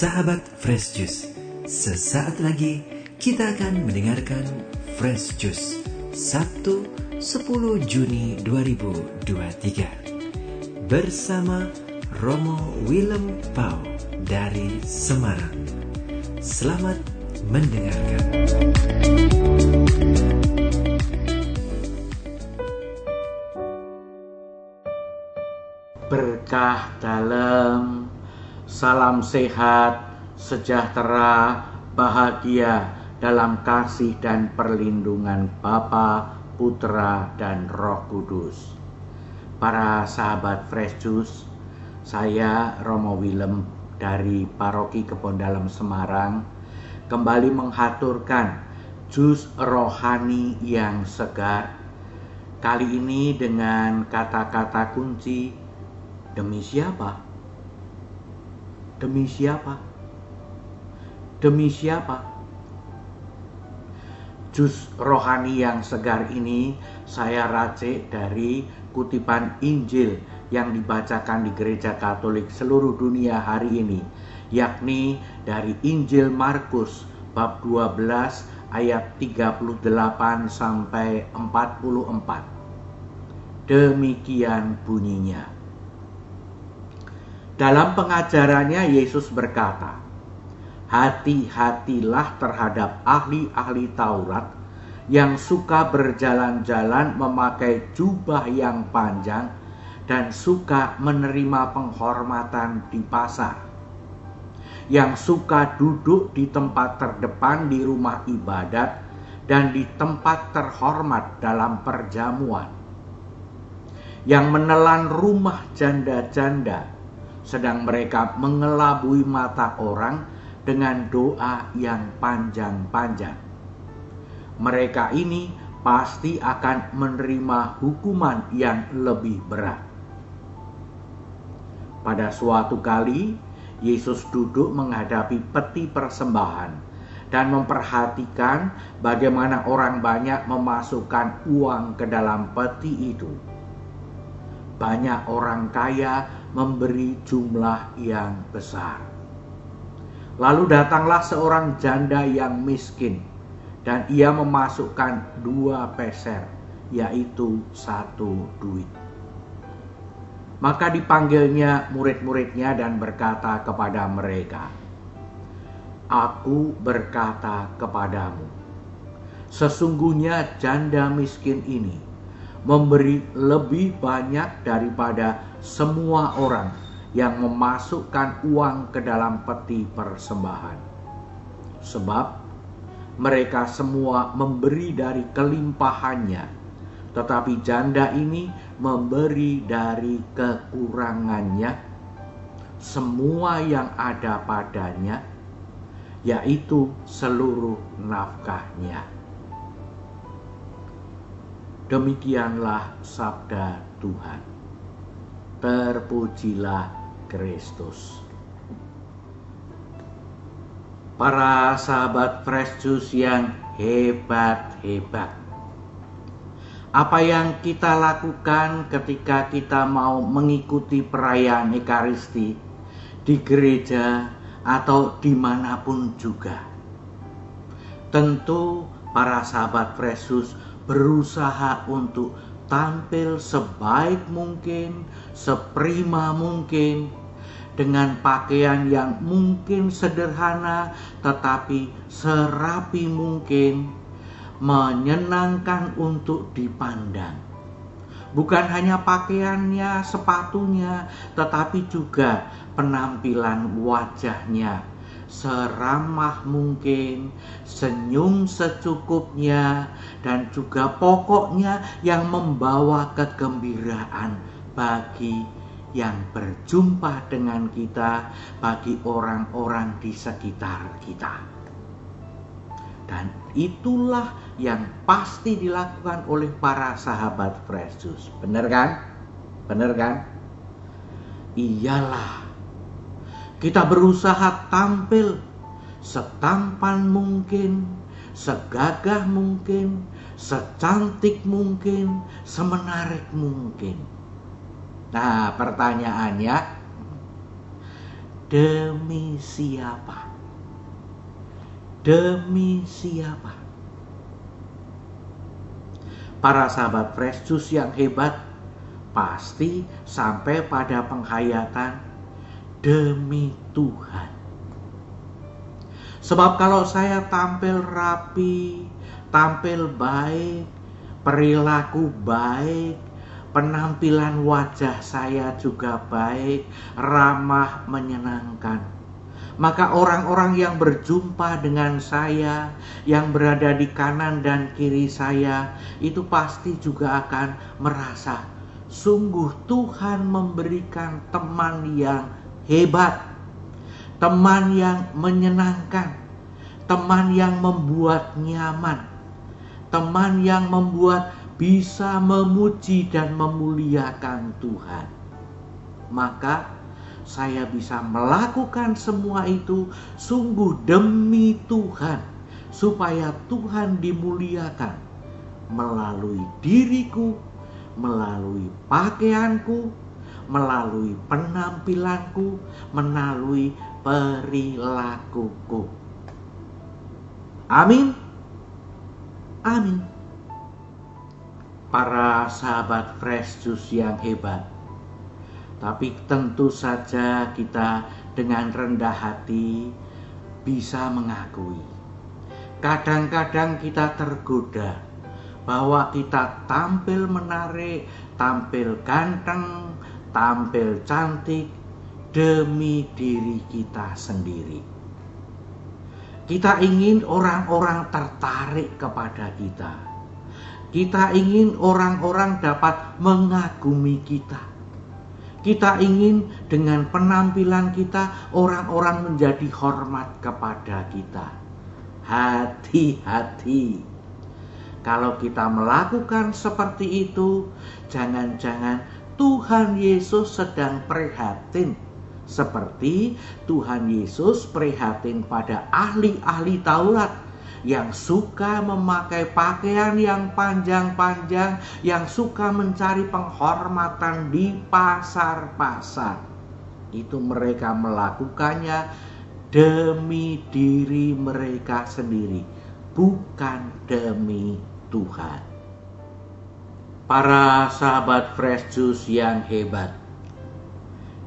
Sahabat Fresh Juice, sesaat lagi kita akan mendengarkan Fresh Juice Sabtu 10 Juni 2023 bersama Romo Willem Pau dari Semarang. Selamat mendengarkan. Berkah dalam Salam sehat, sejahtera, bahagia dalam kasih dan perlindungan Bapa, Putra, dan Roh Kudus. Para sahabat Fresh Juice, saya Romo Willem dari Paroki Kebon Dalam Semarang kembali menghaturkan jus rohani yang segar. Kali ini dengan kata-kata kunci demi siapa? Demi siapa? Demi siapa? Jus rohani yang segar ini saya racik dari kutipan Injil yang dibacakan di gereja Katolik seluruh dunia hari ini, yakni dari Injil Markus bab 12 ayat 38 sampai 44. Demikian bunyinya. Dalam pengajarannya Yesus berkata, "Hati-hatilah terhadap ahli-ahli Taurat yang suka berjalan-jalan memakai jubah yang panjang dan suka menerima penghormatan di pasar." Yang suka duduk di tempat terdepan di rumah ibadat dan di tempat terhormat dalam perjamuan. Yang menelan rumah janda-janda sedang mereka mengelabui mata orang dengan doa yang panjang-panjang. Mereka ini pasti akan menerima hukuman yang lebih berat. Pada suatu kali, Yesus duduk menghadapi peti persembahan dan memperhatikan bagaimana orang banyak memasukkan uang ke dalam peti itu. Banyak orang kaya memberi jumlah yang besar. Lalu datanglah seorang janda yang miskin dan ia memasukkan dua peser, yaitu satu duit. Maka dipanggilnya murid-muridnya dan berkata kepada mereka, Aku berkata kepadamu, sesungguhnya janda miskin ini memberi lebih banyak daripada semua orang yang memasukkan uang ke dalam peti persembahan. Sebab mereka semua memberi dari kelimpahannya, tetapi janda ini memberi dari kekurangannya semua yang ada padanya, yaitu seluruh nafkahnya. Demikianlah sabda Tuhan. Terpujilah Kristus. Para sahabat Juice yang hebat-hebat. Apa yang kita lakukan ketika kita mau mengikuti perayaan Ekaristi di gereja atau di mana pun juga. Tentu para sahabat Juice berusaha untuk tampil sebaik mungkin, seprima mungkin, dengan pakaian yang mungkin sederhana tetapi serapi mungkin, menyenangkan untuk dipandang. Bukan hanya pakaiannya, sepatunya, tetapi juga penampilan wajahnya seramah mungkin, senyum secukupnya, dan juga pokoknya yang membawa kegembiraan bagi yang berjumpa dengan kita, bagi orang-orang di sekitar kita. Dan itulah yang pasti dilakukan oleh para sahabat Juice. Benar kan? Benar kan? Iyalah kita berusaha tampil setampan mungkin, segagah mungkin, secantik mungkin, semenarik mungkin. Nah, pertanyaannya, Demi siapa? Demi siapa? Para sahabat Fresh yang hebat pasti sampai pada penghayatan demi Tuhan. Sebab kalau saya tampil rapi, tampil baik, perilaku baik, penampilan wajah saya juga baik, ramah, menyenangkan. Maka orang-orang yang berjumpa dengan saya, yang berada di kanan dan kiri saya, itu pasti juga akan merasa sungguh Tuhan memberikan teman yang hebat, teman yang menyenangkan, teman yang membuat nyaman, teman yang membuat bisa memuji dan memuliakan Tuhan. Maka saya bisa melakukan semua itu sungguh demi Tuhan, supaya Tuhan dimuliakan melalui diriku, melalui pakaianku, melalui penampilanku, melalui perilakuku. Amin. Amin. Para sahabat fresh juice yang hebat. Tapi tentu saja kita dengan rendah hati bisa mengakui. Kadang-kadang kita tergoda bahwa kita tampil menarik, tampil ganteng, tampil cantik demi diri kita sendiri. Kita ingin orang-orang tertarik kepada kita. Kita ingin orang-orang dapat mengagumi kita. Kita ingin dengan penampilan kita orang-orang menjadi hormat kepada kita. Hati-hati kalau kita melakukan seperti itu, jangan-jangan Tuhan Yesus sedang prihatin seperti Tuhan Yesus prihatin pada ahli-ahli Taurat yang suka memakai pakaian yang panjang-panjang, yang suka mencari penghormatan di pasar-pasar. Itu mereka melakukannya demi diri mereka sendiri, bukan demi Tuhan. Para sahabat fresh juice yang hebat,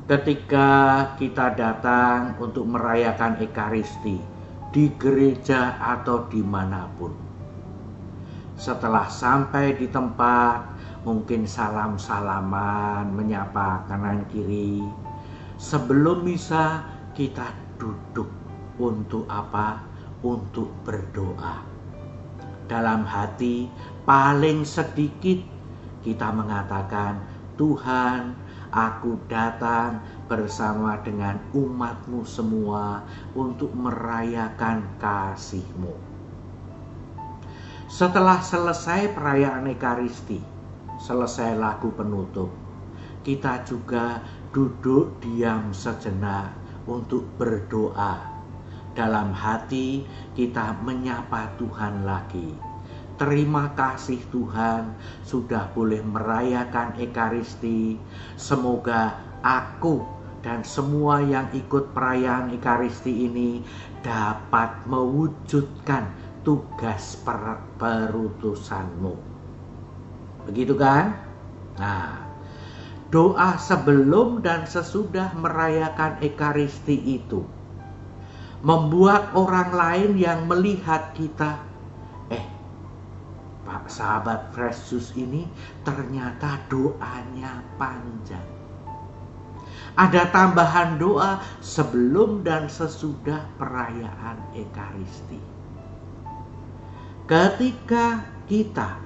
ketika kita datang untuk merayakan Ekaristi di gereja atau di mana pun, setelah sampai di tempat, mungkin salam-salaman, menyapa kanan kiri. Sebelum misa, kita duduk untuk apa? Untuk berdoa dalam hati paling sedikit kita mengatakan, Tuhan, aku datang bersama dengan umatmu semua untuk merayakan kasihmu. Setelah selesai perayaan Ekaristi, selesai lagu penutup, kita juga duduk diam sejenak untuk berdoa dalam hati kita menyapa Tuhan lagi. Terima kasih Tuhan sudah boleh merayakan Ekaristi. Semoga aku dan semua yang ikut perayaan Ekaristi ini dapat mewujudkan tugas per perutusanmu. Begitu kan? Nah, doa sebelum dan sesudah merayakan Ekaristi itu membuat orang lain yang melihat kita sahabat Fresh ini ternyata doanya panjang ada tambahan doa sebelum dan sesudah perayaan Ekaristi. Ketika kita,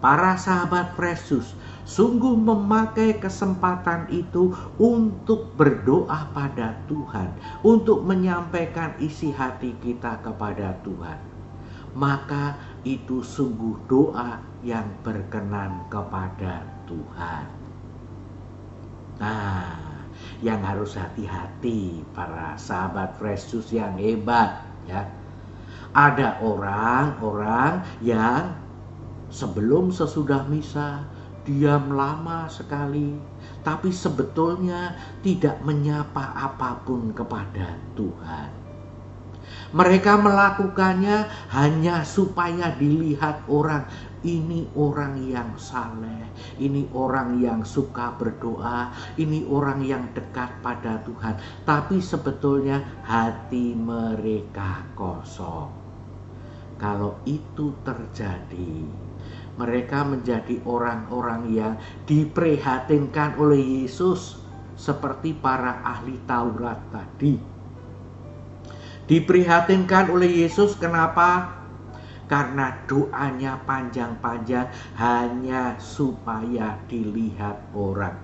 para sahabat Yesus, sungguh memakai kesempatan itu untuk berdoa pada Tuhan, untuk menyampaikan isi hati kita kepada Tuhan, maka itu sungguh doa yang berkenan kepada Tuhan. Nah, yang harus hati-hati para sahabat Yesus yang hebat ya. Ada orang-orang yang sebelum sesudah misa diam lama sekali, tapi sebetulnya tidak menyapa apa pun kepada Tuhan. Mereka melakukannya hanya supaya dilihat orang. Ini orang yang saleh, ini orang yang suka berdoa, ini orang yang dekat pada Tuhan. Tapi sebetulnya hati mereka kosong. Kalau itu terjadi, mereka menjadi orang-orang yang diprihatinkan oleh Yesus seperti para ahli Taurat tadi Diprihatinkan oleh Yesus kenapa? Karena doanya panjang-panjang hanya supaya dilihat orang.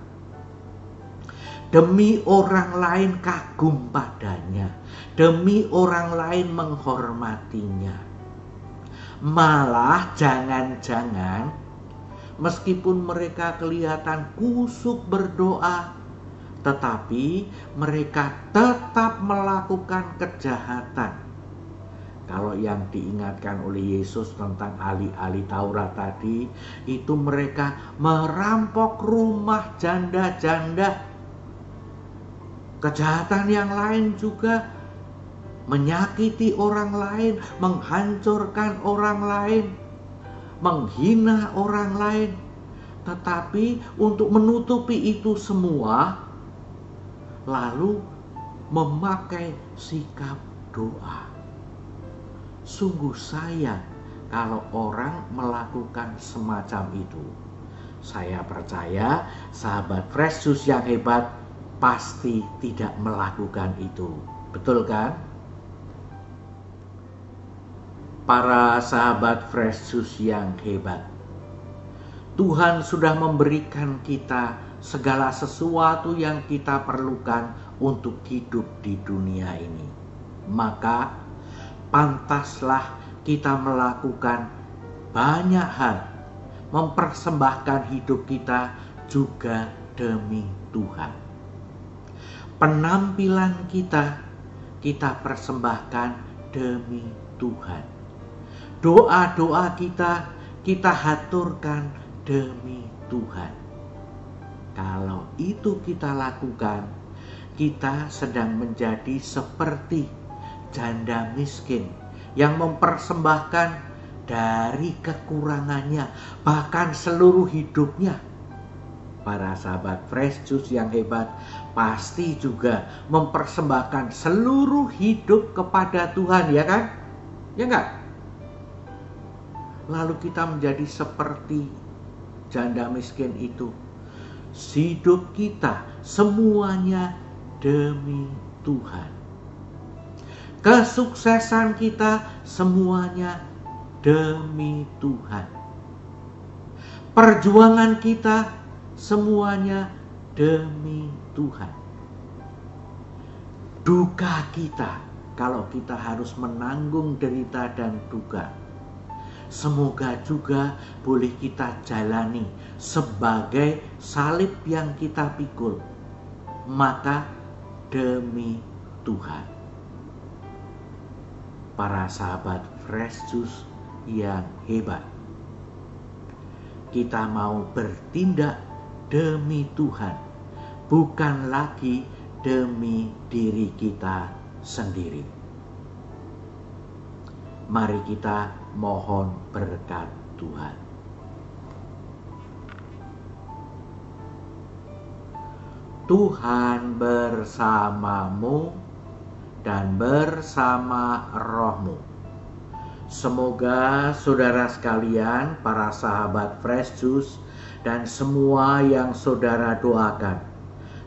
Demi orang lain kagum padanya, demi orang lain menghormatinya. Malah jangan-jangan meskipun mereka kelihatan kusuk berdoa, tetapi mereka tetap melakukan kejahatan. Kalau yang diingatkan oleh Yesus tentang ahli-ahli Taurat tadi, itu mereka merampok rumah janda-janda. Kejahatan yang lain juga menyakiti orang lain, menghancurkan orang lain, menghina orang lain. Tetapi untuk menutupi itu semua, lalu memakai sikap doa. Sungguh sayang kalau orang melakukan semacam itu. Saya percaya sahabat Juice yang hebat pasti tidak melakukan itu. Betul kan? Para sahabat Juice yang hebat. Tuhan sudah memberikan kita segala sesuatu yang kita perlukan untuk hidup di dunia ini. Maka pantaslah kita melakukan banyak hal, mempersembahkan hidup kita juga demi Tuhan. Penampilan kita kita persembahkan demi Tuhan. Doa-doa kita kita haturkan demi Tuhan kalau itu kita lakukan, kita sedang menjadi seperti janda miskin yang mempersembahkan dari kekurangannya, bahkan seluruh hidupnya. Para sahabat fresh juice yang hebat pasti juga mempersembahkan seluruh hidup kepada Tuhan, ya kan? Ya enggak? Lalu kita menjadi seperti janda miskin itu hidup kita semuanya demi Tuhan. Kesuksesan kita semuanya demi Tuhan. Perjuangan kita semuanya demi Tuhan. Duka kita kalau kita harus menanggung derita dan duka semoga juga boleh kita jalani sebagai salib yang kita pikul. Maka demi Tuhan. Para sahabat Fresh Juice yang hebat. Kita mau bertindak demi Tuhan, bukan lagi demi diri kita sendiri. Mari kita mohon berkat Tuhan. Tuhan bersamamu dan bersama rohmu. Semoga saudara sekalian, para sahabat Fresh Juice, dan semua yang saudara doakan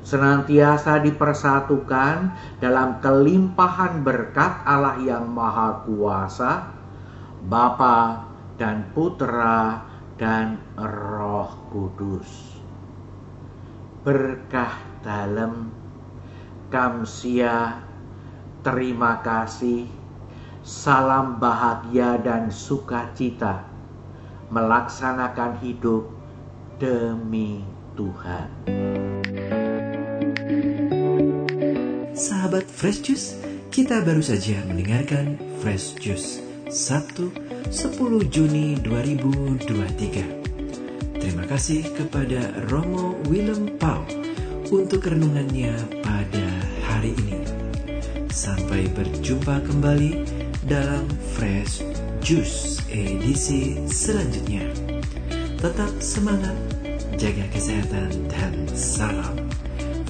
senantiasa dipersatukan dalam kelimpahan berkat Allah yang Maha Kuasa Bapa dan Putra dan Roh Kudus. Berkah dalam kamsia, terima kasih, salam bahagia dan sukacita melaksanakan hidup demi Tuhan. Sahabat Fresh Juice, kita baru saja mendengarkan Fresh Juice Sabtu 10 Juni 2023. Terima kasih kepada Romo Willem Pau untuk renungannya pada hari ini. Sampai berjumpa kembali dalam Fresh Juice edisi selanjutnya. Tetap semangat, jaga kesehatan, dan salam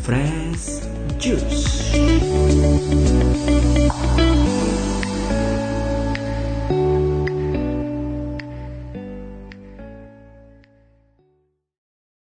Fresh Juice.